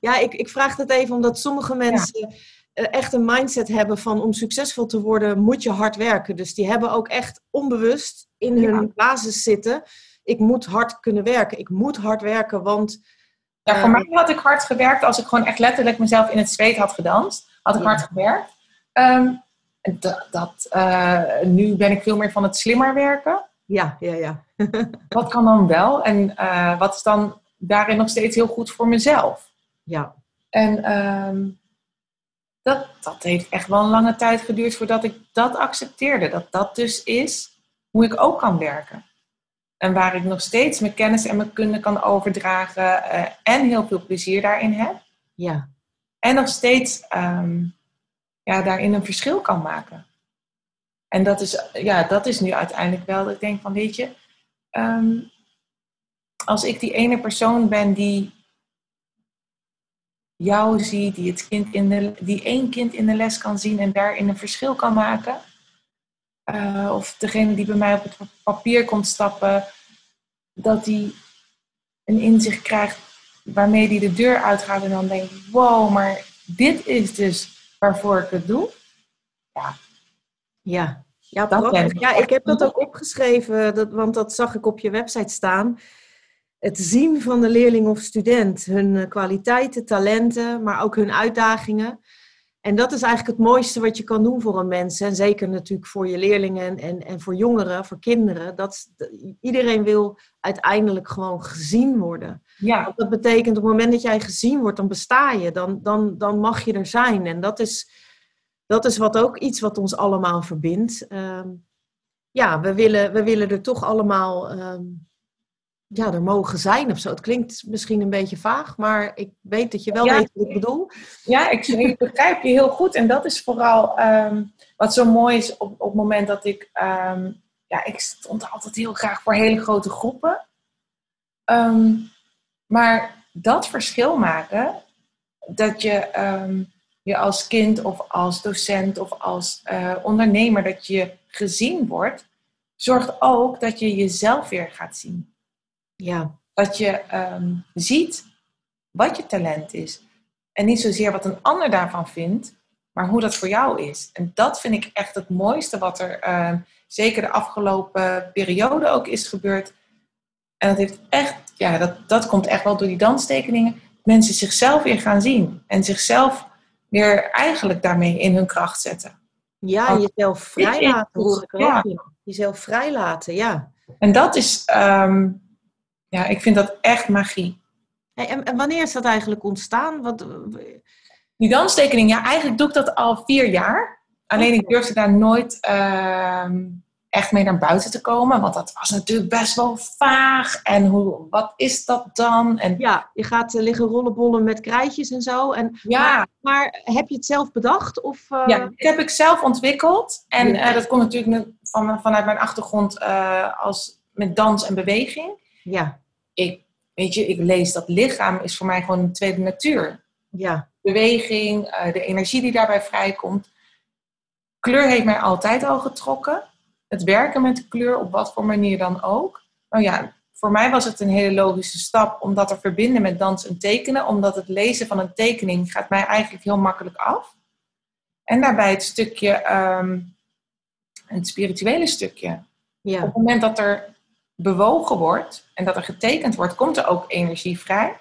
Speaker 1: Ja, ik, ik vraag het even omdat sommige mensen eh, echt een mindset hebben van om succesvol te worden moet je hard werken. Dus die hebben ook echt onbewust in hun
Speaker 2: Ja.
Speaker 1: basis zitten. Ik moet hard kunnen werken. Ik moet hard werken, want
Speaker 2: Ja, voor
Speaker 1: Eh,
Speaker 2: mij had ik hard gewerkt als ik gewoon echt letterlijk mezelf in het zweet had gedanst. Had ik
Speaker 1: Ja.
Speaker 2: hard gewerkt. Ehm, dat, dat, eh, nu ben ik veel meer van het slimmer werken.
Speaker 1: ja, ja, ja.
Speaker 2: Wat kan dan wel? En eh, wat is dan daarin nog steeds heel goed voor mezelf?
Speaker 1: ja.
Speaker 2: En ehm, dat, dat heeft echt wel een lange tijd geduurd voordat ik dat accepteerde. Dat dat dus is hoe ik ook kan werken. En waar ik nog steeds mijn kennis en mijn kunde kan overdragen eh, en heel veel plezier daarin heb.
Speaker 1: Ja.
Speaker 2: En nog steeds ehm, ja, daarin een verschil kan maken. En dat is, ja, dat is nu uiteindelijk wel ik denk van, weet je, ehm, als ik die ene persoon ben die jou ziet, die, het kind in de, die één kind in de les kan zien en daarin een verschil kan maken. Uh, of degene die bij mij op het papier komt stappen, dat die een inzicht krijgt waarmee die de deur uitgaat en dan denkt, wow, maar dit is dus waarvoor ik het doe.
Speaker 1: Ja, ja. Ja, dat ja, ik heb dat ook opgeschreven, dat, want dat zag ik op je website staan. Het zien van de leerling of student, hun eh, kwaliteiten, talenten, maar ook hun uitdagingen. En dat is eigenlijk het mooiste wat je kan doen voor een mens. En zeker natuurlijk voor je leerlingen en, en voor jongeren, voor kinderen. Dat, iedereen wil uiteindelijk gewoon gezien worden.
Speaker 2: Ja.
Speaker 1: Dat betekent op het moment dat jij gezien wordt, dan besta je. Dan, dan, dan mag je er zijn. En dat is, dat is wat ook iets wat ons allemaal verbindt. Ehm, ja, we willen, we willen er toch allemaal ehm, ja, er mogen zijn of zo. Het klinkt misschien een beetje vaag, maar ik weet dat je wel weet wat ik bedoel.
Speaker 2: Ja, ik, ik, begrijp je heel goed. En dat is vooral ehm, wat zo mooi is op, op het moment dat ik... ja, ik stond altijd heel graag voor hele grote groepen. Maar dat verschil maken, dat je je als kind of als docent of als uh, ondernemer dat je gezien wordt, zorgt ook dat je jezelf weer gaat zien.
Speaker 1: Ja.
Speaker 2: Dat je um, ziet wat je talent is. En niet zozeer wat een ander daarvan vindt, maar hoe dat voor jou is. En dat vind ik echt het mooiste wat er uh, zeker de afgelopen periode ook is gebeurd. En dat heeft echt, ja, dat, dat komt echt wel door die danstekeningen. Mensen zichzelf weer gaan zien en zichzelf weer eigenlijk daarmee in hun kracht zetten.
Speaker 1: Ja, jezelf hoor ik ja. Jezelf vrijlaten, ja.
Speaker 2: En dat is, um, ja, ik vind dat echt magie.
Speaker 1: Hey, en, en, wanneer is dat eigenlijk ontstaan? Wat...
Speaker 2: Die danstekening, ja, eigenlijk doe ik dat al vier jaar. Alleen ik durfde daar nooit uh, echt mee naar buiten te komen. Want dat was natuurlijk best wel vaag. En hoe, wat is dat dan? En,
Speaker 1: ja, je gaat uh, liggen rollenbollen met krijtjes en zo. En,
Speaker 2: ja.
Speaker 1: Maar, heb je het zelf bedacht? Of, uh...
Speaker 2: Ja, dat heb ik zelf ontwikkeld. En uh, dat komt natuurlijk van, vanuit mijn achtergrond als, met dans en beweging.
Speaker 1: Ja.
Speaker 2: Ik, weet je, ik lees dat lichaam is voor mij gewoon een tweede natuur.
Speaker 1: Ja.
Speaker 2: Beweging, de energie die daarbij vrijkomt. Kleur heeft mij altijd al getrokken het werken met kleur, op wat voor manier dan ook. Nou ja, voor mij was het een hele logische stap om dat te verbinden met dans en tekenen, omdat het lezen van een tekening gaat mij eigenlijk heel makkelijk af. En daarbij het stukje, um, het spirituele stukje.
Speaker 1: Ja.
Speaker 2: Op het moment dat er bewogen wordt en dat er getekend wordt, komt er ook energie vrij.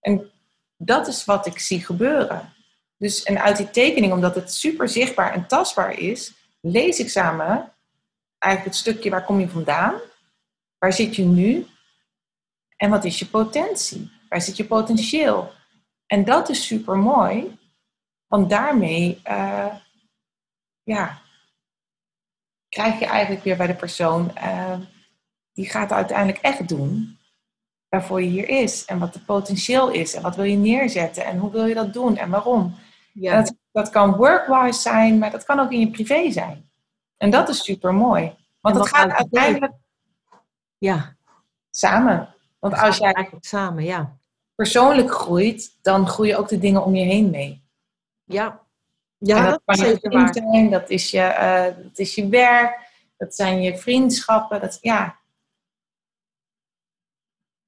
Speaker 2: En dat is wat ik zie gebeuren. Dus, en uit die tekening, omdat het super zichtbaar en tastbaar is, lees ik samen eigenlijk het stukje waar kom je vandaan? Waar zit je nu? En wat is je potentie? Waar zit je potentieel? En dat is super mooi, want daarmee uh, ja, krijg je eigenlijk weer bij de persoon uh, die gaat uiteindelijk echt doen waarvoor je hier is en wat het potentieel is en wat wil je neerzetten en hoe wil je dat doen en waarom.
Speaker 1: Ja.
Speaker 2: Dat, dat kan workwise zijn, maar dat kan ook in je privé zijn. En dat is super mooi. Want het gaat uiteindelijk
Speaker 1: ja.
Speaker 2: samen. Want als jij
Speaker 1: eigenlijk samen, ja.
Speaker 2: persoonlijk groeit, dan groeien ook de dingen om je heen mee.
Speaker 1: Ja, ja
Speaker 2: dat, kan je vriend zijn, dat is je, uh, dat is je werk, dat zijn je vriendschappen. Dat, ja.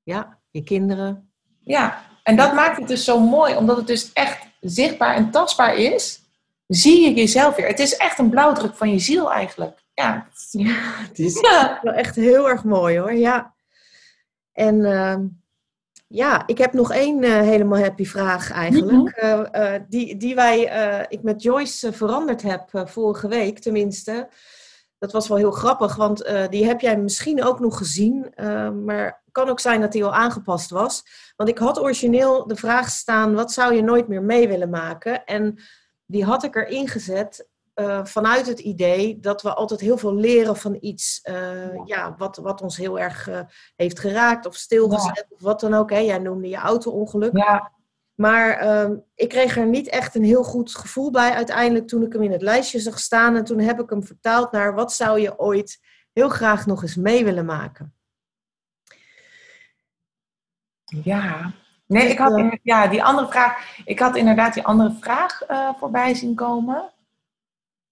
Speaker 1: ja, je kinderen.
Speaker 2: Ja, en dat maakt het dus zo mooi, omdat het dus echt zichtbaar en tastbaar is zie je jezelf weer. Het is echt een blauwdruk van je ziel eigenlijk. Ja,
Speaker 1: ja het is wel echt heel erg mooi hoor. Ja. En uh, ja, ik heb nog één uh, helemaal happy vraag eigenlijk. Mm die, die wij, ik met Joyce veranderd heb vorige week tenminste. Dat was wel heel grappig, want eh, die heb jij misschien ook nog gezien. Uh, maar kan ook zijn dat die al aangepast was. Want ik had origineel de vraag staan: wat zou je nooit meer mee willen maken? En die had ik erin gezet uh, vanuit het idee dat we altijd heel veel leren van iets uh, ja. wat, wat ons heel erg uh, heeft geraakt of stilgezet ja. of wat dan ook. Hè. Jij noemde je auto-ongeluk.
Speaker 2: Ja.
Speaker 1: Maar um, ik kreeg er niet echt een heel goed gevoel bij uiteindelijk toen ik hem in het lijstje zag staan. En toen heb ik hem vertaald naar wat zou je ooit heel graag nog eens mee willen maken.
Speaker 2: Ja, nee, dus, ik had ja, die andere vraag. Ik had inderdaad die andere vraag voorbij zien komen.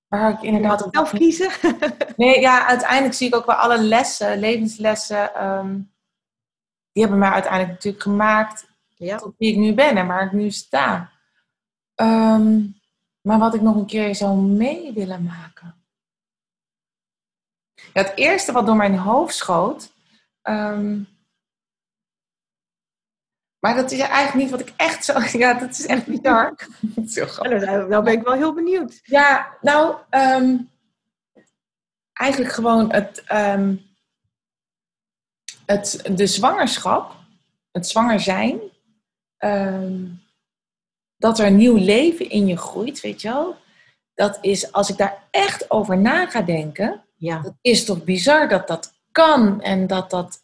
Speaker 2: Waar ik inderdaad
Speaker 1: op zelf kiezen.
Speaker 2: nee, ja, uiteindelijk zie ik ook wel alle lessen, levenslessen. Um, die hebben mij uiteindelijk natuurlijk gemaakt
Speaker 1: ja.
Speaker 2: tot wie ik nu ben en waar ik nu sta. Um, maar wat ik nog een keer zou mee willen maken. Ja, het eerste wat door mijn hoofd schoot. Um, maar dat is eigenlijk niet wat ik echt zo... Ja, dat is echt bizar. dat is heel grappig.
Speaker 1: Nou, nou ben ik wel heel benieuwd.
Speaker 2: Ja, nou... Um, eigenlijk gewoon het, um, het... De zwangerschap. Het zwanger zijn. Um, dat er een nieuw leven in je groeit, weet je wel. Dat is, als ik daar echt over na ga denken...
Speaker 1: Ja.
Speaker 2: Dat is toch bizar dat dat kan. En dat dat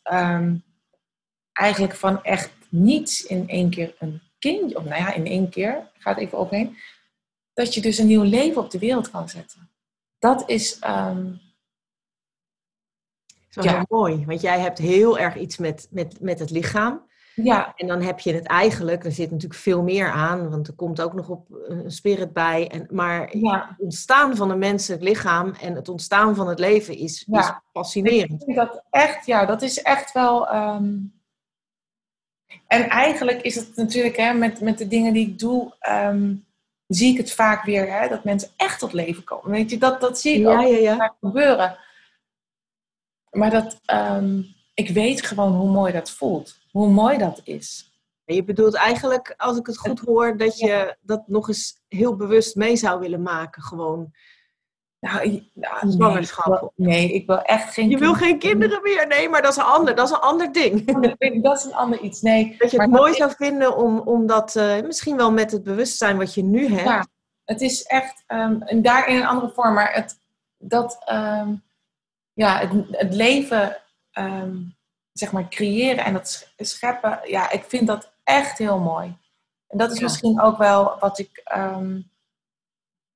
Speaker 2: eigenlijk van echt niets in één keer een kindje, of nou ja, in één keer, gaat even overheen, dat je dus een nieuw leven op de wereld kan zetten. Dat is. Um,
Speaker 1: dat is ja. mooi, want jij hebt heel erg iets met, met, met het lichaam.
Speaker 2: Ja.
Speaker 1: En dan heb je het eigenlijk, er zit natuurlijk veel meer aan, want er komt ook nog op een spirit bij. En, maar
Speaker 2: ja.
Speaker 1: het ontstaan van een menselijk lichaam en het ontstaan van het leven is,
Speaker 2: ja.
Speaker 1: is fascinerend.
Speaker 2: Ik vind dat echt, ja, dat is echt wel. Um, en eigenlijk is het natuurlijk hè, met, met de dingen die ik doe, um, zie ik het vaak weer, hè, dat mensen echt tot leven komen. Weet je, dat, dat zie ik
Speaker 1: ja,
Speaker 2: ook
Speaker 1: ja, ja.
Speaker 2: gebeuren. Maar dat, um, ik weet gewoon hoe mooi dat voelt. Hoe mooi dat is.
Speaker 1: Je bedoelt eigenlijk, als ik het goed hoor, dat je dat nog eens heel bewust mee zou willen maken. Gewoon
Speaker 2: nou, nou,
Speaker 1: zwangerschap.
Speaker 2: Nee ik, wil, nee, ik wil echt geen
Speaker 1: Je wil geen kinderen meer? Nee, maar dat is een ander, dat is een ander ding.
Speaker 2: Dat is een ander iets, nee.
Speaker 1: Dat je het
Speaker 2: maar
Speaker 1: mooi zou vinden om, om dat, uh, misschien wel met het bewustzijn wat je nu hebt.
Speaker 2: Ja, het is echt, um, en daar in een andere vorm, maar het, dat, um, ja, het, het leven, um, zeg maar, creëren en dat scheppen, ja, ik vind dat echt heel mooi. En dat is ja. misschien ook wel wat ik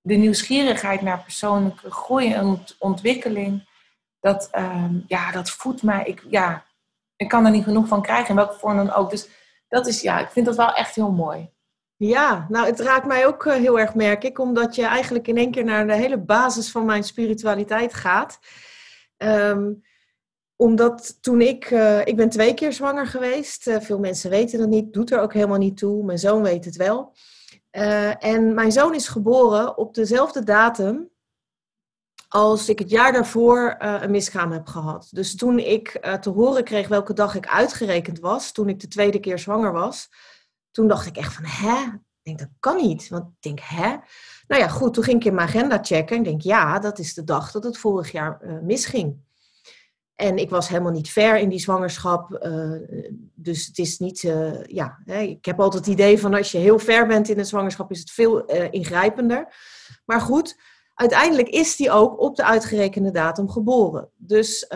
Speaker 2: de nieuwsgierigheid naar persoonlijke groei en ontwikkeling, dat, um, ja, dat voedt mij. Ik, ja, ik kan er niet genoeg van krijgen, in welke vorm dan ook. Dus dat is, ja, ik vind dat wel echt heel mooi.
Speaker 1: Ja, nou, het raakt mij ook heel erg, merk ik, omdat je eigenlijk in één keer naar de hele basis van mijn spiritualiteit gaat. Um, omdat toen ik, uh, ik ben twee keer zwanger geweest. Uh, veel mensen weten dat niet, doet er ook helemaal niet toe. Mijn zoon weet het wel. Uh, en mijn zoon is geboren op dezelfde datum als ik het jaar daarvoor uh, een miskraam heb gehad. Dus toen ik uh, te horen kreeg welke dag ik uitgerekend was, toen ik de tweede keer zwanger was, toen dacht ik echt van, hè? Ik denk, dat kan niet. Want ik denk, hè? Nou ja, goed, toen ging ik in mijn agenda checken en denk, ja, dat is de dag dat het vorig jaar misging. En ik was helemaal niet ver in die zwangerschap. Uh, dus het is niet, uh, ja, hè, ik heb altijd het idee van als je heel ver bent in een zwangerschap is het veel uh, ingrijpender. Maar goed, uiteindelijk is die ook op de uitgerekende datum geboren. Dus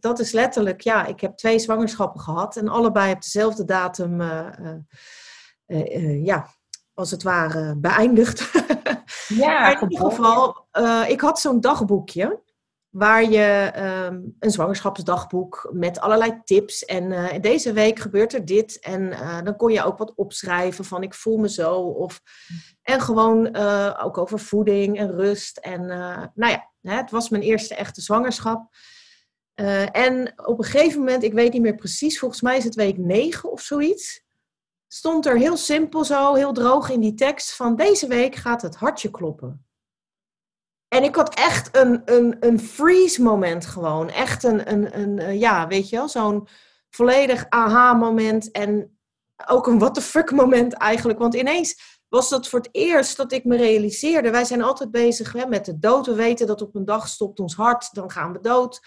Speaker 1: dat is letterlijk, ja, ik heb twee zwangerschappen gehad en allebei op dezelfde datum, ja, als het ware beëindigd.
Speaker 2: Ja,
Speaker 1: in ieder geval, ik had zo'n dagboekje waar je um, een zwangerschapsdagboek met allerlei tips. En uh, deze week gebeurt er dit. En uh, dan kon je ook wat opschrijven van ik voel me zo. Of, en gewoon uh, ook over voeding en rust. En nou ja, het was mijn eerste echte zwangerschap. en op een gegeven moment, ik weet niet meer precies, volgens mij is het week 9 of zoiets. Stond er heel simpel zo, heel droog in die tekst van deze week gaat het hartje kloppen. En ik had echt een, een, een freeze moment gewoon. Echt een, een, een ja, weet je wel, zo'n volledig aha moment. En ook een what the fuck moment eigenlijk. Want ineens was dat voor het eerst dat ik me realiseerde. Wij zijn altijd bezig hè, met de dood. We weten dat op een dag stopt ons hart, dan gaan we dood.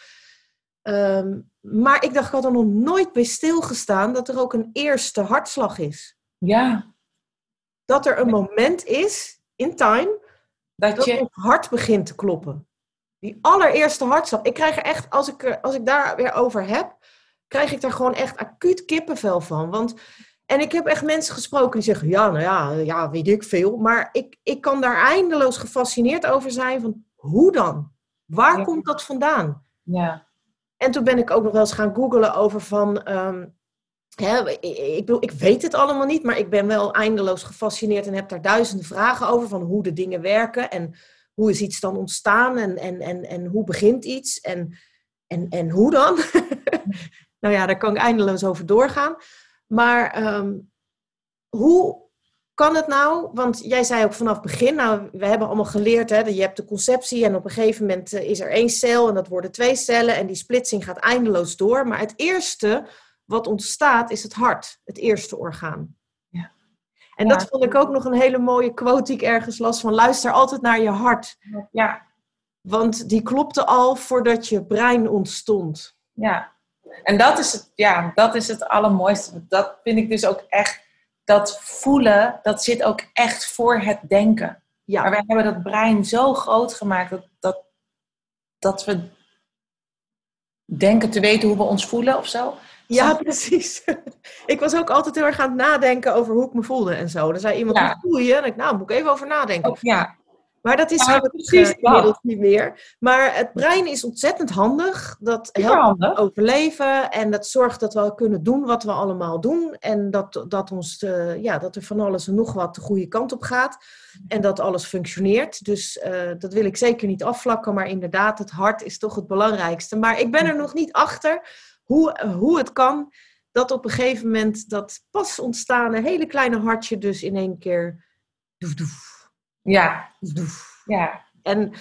Speaker 1: Ehm, maar ik dacht, ik had er nog nooit bij stilgestaan dat er ook een eerste hartslag is.
Speaker 2: Ja.
Speaker 1: Dat er een moment is, in time,
Speaker 2: Dat
Speaker 1: dat
Speaker 2: je,
Speaker 1: hart begint te kloppen. Die allereerste hartslag. Ik krijg er echt, als ik, als ik daar weer over heb, krijg ik daar gewoon echt acuut kippenvel van. Want, en ik heb echt mensen gesproken die zeggen, ja, nou ja, ja weet ik veel. Maar ik, ik kan daar eindeloos gefascineerd over zijn van, hoe dan? Waar
Speaker 2: Ja.
Speaker 1: komt dat vandaan?
Speaker 2: ja.
Speaker 1: En toen ben ik ook nog wel eens gaan googlen over van... ehm, ik, ik weet het allemaal niet, maar ik ben wel eindeloos gefascineerd... en heb daar duizenden vragen over van hoe de dingen werken... en hoe is iets dan ontstaan en, en, en, en hoe begint iets en, en, en hoe dan? nou ja, daar kan ik eindeloos over doorgaan. Maar ehm, hoe kan het nou? Want jij zei ook vanaf het begin, nou, we hebben allemaal geleerd, hè, dat je hebt de conceptie en op een gegeven moment eh, is er één cel en dat worden twee cellen en die splitsing gaat eindeloos door. Maar het eerste wat ontstaat is het hart, het eerste orgaan.
Speaker 2: Ja.
Speaker 1: En
Speaker 2: Ja.
Speaker 1: dat vond ik ook nog een hele mooie quote die ik ergens las van luister altijd naar je hart.
Speaker 2: Ja.
Speaker 1: Want die klopte al voordat je brein ontstond.
Speaker 2: Ja, en dat is het, ja, dat is het allermooiste. Dat vind ik dus ook echt, dat voelen, dat zit ook echt voor het denken. Maar
Speaker 1: Ja,
Speaker 2: wij hebben dat brein zo groot gemaakt dat, dat, dat we denken te weten hoe we ons voelen of zo.
Speaker 1: Ja precies. ik was ook altijd heel erg aan het nadenken over hoe ik me voelde en zo. Dan zei iemand,
Speaker 2: Ja.
Speaker 1: hoe voel je? En ik, nou, moet ik even over nadenken.
Speaker 2: Ook, ja,
Speaker 1: Maar dat is
Speaker 2: Ja, precies
Speaker 1: eh, inmiddels niet meer. Maar het brein is ontzettend handig. Dat helpt
Speaker 2: handig.
Speaker 1: overleven en dat zorgt dat we kunnen doen wat we allemaal doen. En dat, dat, ons, eh, ja, dat er van alles en nog wat de goede kant op gaat. En dat alles functioneert. Dus eh, dat wil ik zeker niet afvlakken. Maar inderdaad, het hart is toch het belangrijkste. Maar ik ben er nog niet achter hoe, hoe het kan dat op een gegeven moment dat pas ontstane hele kleine hartje dus in één keer... Doef, doef,
Speaker 2: Ja,
Speaker 1: doef, doef.
Speaker 2: ja.
Speaker 1: En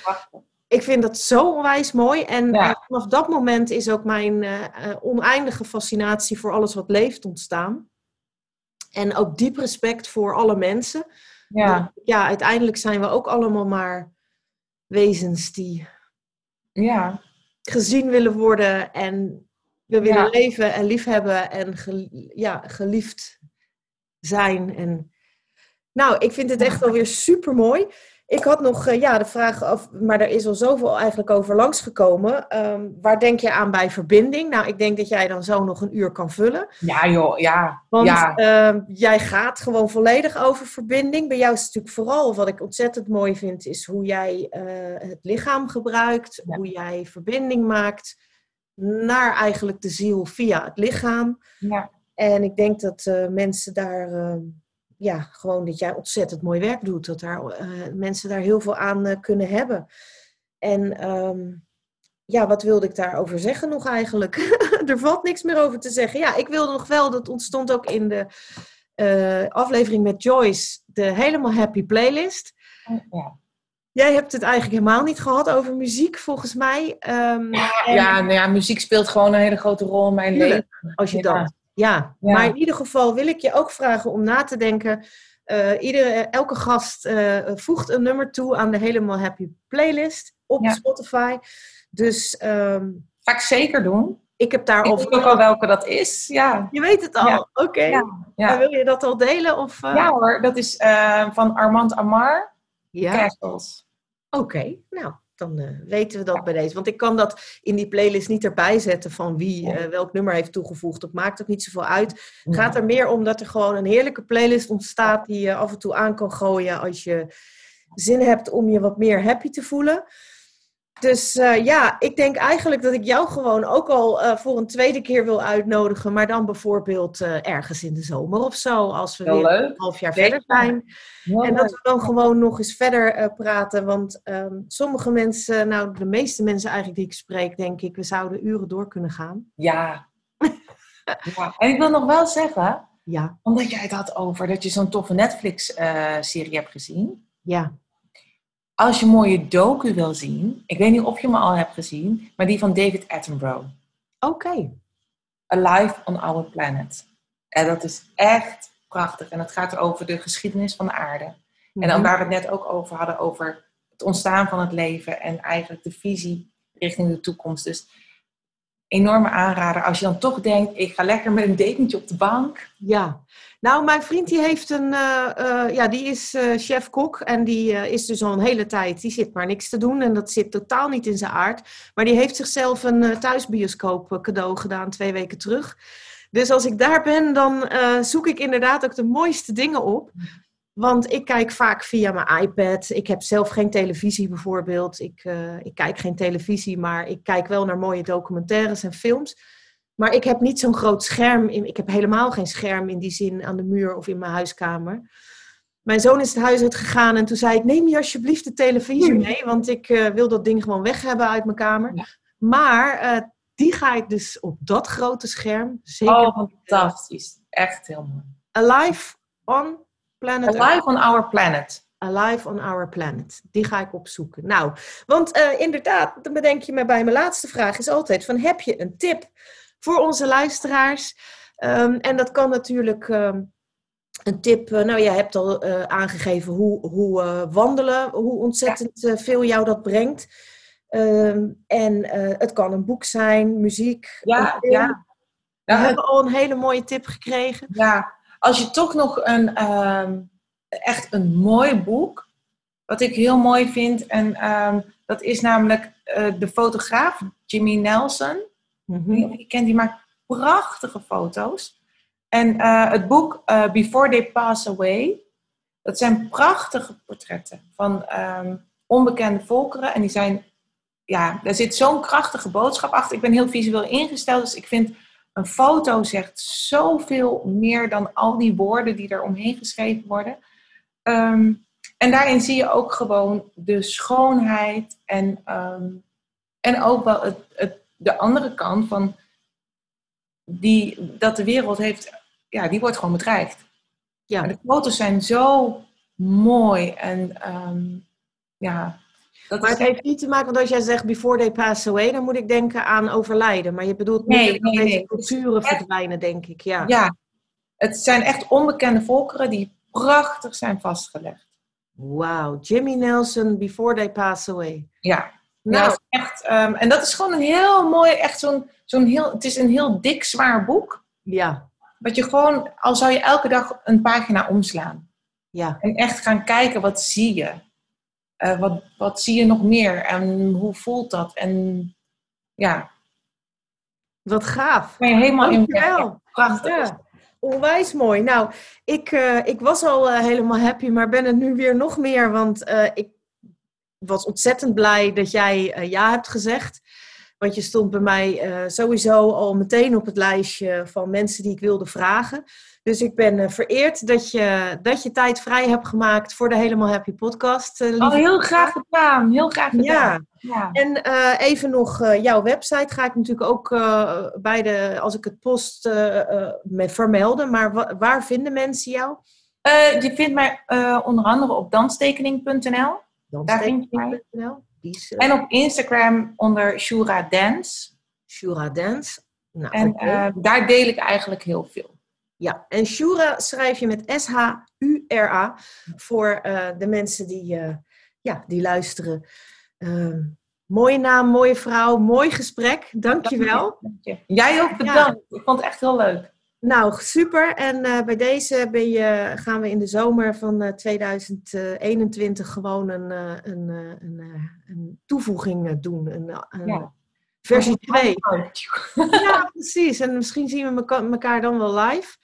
Speaker 1: ik vind dat zo onwijs mooi. En
Speaker 2: Ja.
Speaker 1: eh, vanaf dat moment is ook mijn eh, eh, oneindige fascinatie voor alles wat leeft ontstaan. En ook diep respect voor alle mensen.
Speaker 2: Ja,
Speaker 1: Ja, uiteindelijk zijn we ook allemaal maar wezens die
Speaker 2: ja,
Speaker 1: gezien willen worden. En we willen
Speaker 2: Ja.
Speaker 1: leven en liefhebben en ge- ja, geliefd zijn. En nou, ik vind het echt alweer super mooi. Ik had nog eh, ja, de vraag af, maar er is al zoveel eigenlijk over langsgekomen. Ehm waar denk je aan bij verbinding? Nou, ik denk dat jij dan zo nog een uur kan vullen.
Speaker 2: ja joh, ja.
Speaker 1: Want
Speaker 2: ja.
Speaker 1: ehm, jij gaat gewoon volledig over verbinding. Bij jou is het natuurlijk vooral, wat ik ontzettend mooi vind, is hoe jij eh, het lichaam gebruikt.
Speaker 2: Ja.
Speaker 1: Hoe jij verbinding maakt naar eigenlijk de ziel via het lichaam.
Speaker 2: ja.
Speaker 1: En ik denk dat eh, mensen daar, ehm, ja, gewoon dat jij ontzettend mooi werk doet. Dat daar, eh, mensen daar heel veel aan eh, kunnen hebben. En ehm, ja, wat wilde ik daarover zeggen nog eigenlijk? er valt niks meer over te zeggen. Ja, ik wilde nog wel, dat ontstond ook in de eh, aflevering met Joyce, de Helemaal Happy playlist.
Speaker 2: ja.
Speaker 1: Jij hebt het eigenlijk helemaal niet gehad over muziek, volgens mij. Ehm, en
Speaker 2: Ja, nou ja, muziek speelt gewoon een hele grote rol in mijn
Speaker 1: Tuurlijk.
Speaker 2: leven.
Speaker 1: als je
Speaker 2: Ja.
Speaker 1: dat. Ja.
Speaker 2: Ja.
Speaker 1: maar in ieder geval wil ik je ook vragen om na te denken. eh, iedere, elke gast eh, voegt een nummer toe aan de Helemaal Happy playlist op
Speaker 2: Ja.
Speaker 1: Spotify. Dus ehm,
Speaker 2: Ga ik zeker doen.
Speaker 1: ik heb daar
Speaker 2: Ik
Speaker 1: al.
Speaker 2: weet ook al welke dat is. Ja,
Speaker 1: Je weet het al. Oké.
Speaker 2: Ja.
Speaker 1: Wil je dat al delen? Of, eh?
Speaker 2: ja hoor, dat is van Armand Amar,
Speaker 1: Ja?
Speaker 2: Castles.
Speaker 1: Oké, nou, dan eh, weten we dat bij deze. Want ik kan dat in die playlist niet erbij zetten van wie eh, welk nummer heeft toegevoegd. Dat maakt ook niet zoveel uit. Het gaat er meer om dat er gewoon een heerlijke playlist ontstaat die je af en toe aan kan gooien als je zin hebt om je wat meer happy te voelen. Dus eh, ja, ik denk eigenlijk dat ik jou gewoon ook al eh, voor een tweede keer wil uitnodigen. Maar dan bijvoorbeeld eh, ergens in de zomer of zo. Als we
Speaker 2: Heel
Speaker 1: weer
Speaker 2: leuk.
Speaker 1: een half jaar
Speaker 2: Zeker.
Speaker 1: verder zijn.
Speaker 2: Heel
Speaker 1: En
Speaker 2: leuk.
Speaker 1: dat we dan gewoon nog eens verder praten. Want ehm, sommige mensen, nou de meeste mensen eigenlijk die ik spreek, denk ik, we zouden uren door kunnen gaan.
Speaker 2: Ja. ja. En ik wil nog wel zeggen,
Speaker 1: Ja,
Speaker 2: omdat jij het had over dat je zo'n toffe Netflix-serie hebt gezien.
Speaker 1: ja.
Speaker 2: Als je mooie docu wil zien, ik weet niet of je me al hebt gezien, maar die van David Attenborough.
Speaker 1: Oké.
Speaker 2: Alive on Our Planet. En dat is echt prachtig. En het gaat over de geschiedenis van de aarde. En dan
Speaker 1: Mhm.
Speaker 2: waar we het net ook over hadden, over het ontstaan van het leven en eigenlijk de visie richting de toekomst. Dus enorme aanrader als je dan toch denkt, ik ga lekker met een dekentje op de bank.
Speaker 1: Ja, nou, mijn vriend die heeft een, eh, eh, ja, die is eh, chef-kok en die is dus al een hele tijd, die zit maar niks te doen en dat zit totaal niet in zijn aard. Maar die heeft zichzelf een thuisbioscoop cadeau gedaan twee weken terug. Dus als ik daar ben, dan zoek ik inderdaad ook de mooiste dingen op. Want ik kijk vaak via mijn iPad. Ik heb zelf geen televisie bijvoorbeeld. Ik, eh, ik kijk geen televisie, maar ik kijk wel naar mooie documentaires en films. Maar ik heb niet zo'n groot scherm. In, ik heb helemaal geen scherm in die zin aan de muur of in mijn huiskamer. Mijn zoon is het huis uit gegaan en toen zei ik: Neem je alsjeblieft de televisie mee, want ik eh, wil dat ding gewoon weg hebben uit mijn kamer.
Speaker 2: Ja.
Speaker 1: Maar eh, die ga ik dus op dat grote scherm zeker.
Speaker 2: Oh, fantastisch. Echt heel mooi.
Speaker 1: Alive on Planet.
Speaker 2: Alive on our planet.
Speaker 1: Alive on Our Planet. Die ga ik opzoeken. Nou, want eh, inderdaad, dan bedenk je me bij mijn laatste vraag is altijd van heb je een tip voor onze luisteraars? Ehm, en dat kan natuurlijk ehm, een tip, eh, nou jij hebt al eh, aangegeven hoe, hoe wandelen, hoe ontzettend veel jou dat brengt. Ehm, en het kan een boek zijn, muziek.
Speaker 2: Ja,
Speaker 1: film.
Speaker 2: ja.
Speaker 1: We
Speaker 2: Ja,
Speaker 1: hebben al een hele mooie tip gekregen.
Speaker 2: Ja, als je toch nog een ehm, echt een mooi boek, wat ik heel mooi vind, en ehm, dat is namelijk eh, de fotograaf Jimmy Nelson.
Speaker 1: Mhm.
Speaker 2: Ik ken die maakt prachtige foto's. En eh, het boek eh, Before They Pass Away, dat zijn prachtige portretten van ehm, onbekende volkeren. En die zijn, ja, daar zit zo'n krachtige boodschap achter. Ik ben heel visueel ingesteld, dus ik vind een foto zegt zoveel meer dan al die woorden die er omheen geschreven worden. Ehm, en daarin zie je ook gewoon de schoonheid en, ehm, en ook wel het, het, de andere kant van die, dat de wereld heeft, ja, die wordt gewoon bedreigd.
Speaker 1: Ja.
Speaker 2: Maar de foto's zijn zo mooi en ehm, ja, dat
Speaker 1: Maar
Speaker 2: is
Speaker 1: het heeft niet te maken, want als jij zegt before they pass away, dan moet ik denken aan overlijden. Maar je bedoelt
Speaker 2: Nee,
Speaker 1: meer dat
Speaker 2: nee,
Speaker 1: deze
Speaker 2: nee.
Speaker 1: culturen
Speaker 2: Echt-
Speaker 1: verdwijnen, denk ik. Ja.
Speaker 2: Ja, het zijn echt onbekende volkeren die prachtig zijn vastgelegd.
Speaker 1: Wauw, Jimmy Nelson, before they pass away.
Speaker 2: Ja,
Speaker 1: Nou,
Speaker 2: ja echt. ehm, en dat is gewoon een heel mooi, echt zo'n, zo'n heel, het is een heel dik, zwaar boek.
Speaker 1: ja,
Speaker 2: Wat je gewoon, al zou je elke dag een pagina omslaan.
Speaker 1: ja.
Speaker 2: En echt gaan kijken, wat zie je? Eh, wat, wat zie je nog meer? En hoe voelt dat? En ja,
Speaker 1: Wat gaaf.
Speaker 2: ben je helemaal in. Prachtig.
Speaker 1: Ja, onwijs mooi. Nou, ik, eh, ik was al eh, helemaal happy, maar ben het nu weer nog meer. Want ik was ontzettend blij dat jij ja hebt gezegd. Want je stond bij mij sowieso al meteen op het lijstje van mensen die ik wilde vragen. Dus ik ben eh, vereerd dat je, dat je tijd vrij hebt gemaakt voor de Helemaal Happy podcast. eh,
Speaker 2: Oh, heel graag gedaan. Heel graag gedaan.
Speaker 1: Ja,
Speaker 2: ja.
Speaker 1: en eh, even nog jouw website ga ik natuurlijk ook eh, bij de, als ik het post, met vermelden. Maar wa- waar vinden mensen jou?
Speaker 2: Je vindt mij onder andere op danstekening.nl.
Speaker 1: Danstekening.nl.
Speaker 2: En op Instagram onder Shura Dance.
Speaker 1: Shura Dance. Nou,
Speaker 2: En daar deel ik eigenlijk heel veel.
Speaker 1: Ja, en Shura schrijf je met S-H-U-R-A voor eh, de mensen die, eh, ja, die luisteren. Eh, mooie naam, mooie vrouw, mooi gesprek. Dankjewel.
Speaker 2: Dank je. Jij ook bedankt. Ik vond het echt heel leuk.
Speaker 1: Nou, super. En eh, bij deze ben je, gaan we in de zomer van eh, 2021 gewoon een, een, een, een toevoeging doen. Een, een
Speaker 2: Ja.
Speaker 1: Versie 2.
Speaker 2: Ja,
Speaker 1: Ja, precies. En misschien zien we elkaar dan wel live.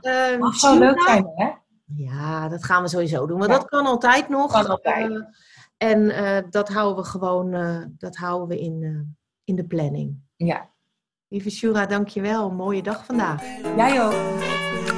Speaker 1: Eh,
Speaker 2: dat zou leuk
Speaker 1: Shura?
Speaker 2: zijn, hè?
Speaker 1: Ja, dat gaan we sowieso doen. Want
Speaker 2: Ja.
Speaker 1: dat kan altijd nog.
Speaker 2: Kan altijd.
Speaker 1: Eh, en eh, dat houden we gewoon eh, dat houden we in, in de planning.
Speaker 2: Ja.
Speaker 1: Lieve Shura, dankjewel. Mooie dag vandaag.
Speaker 2: Jij ook.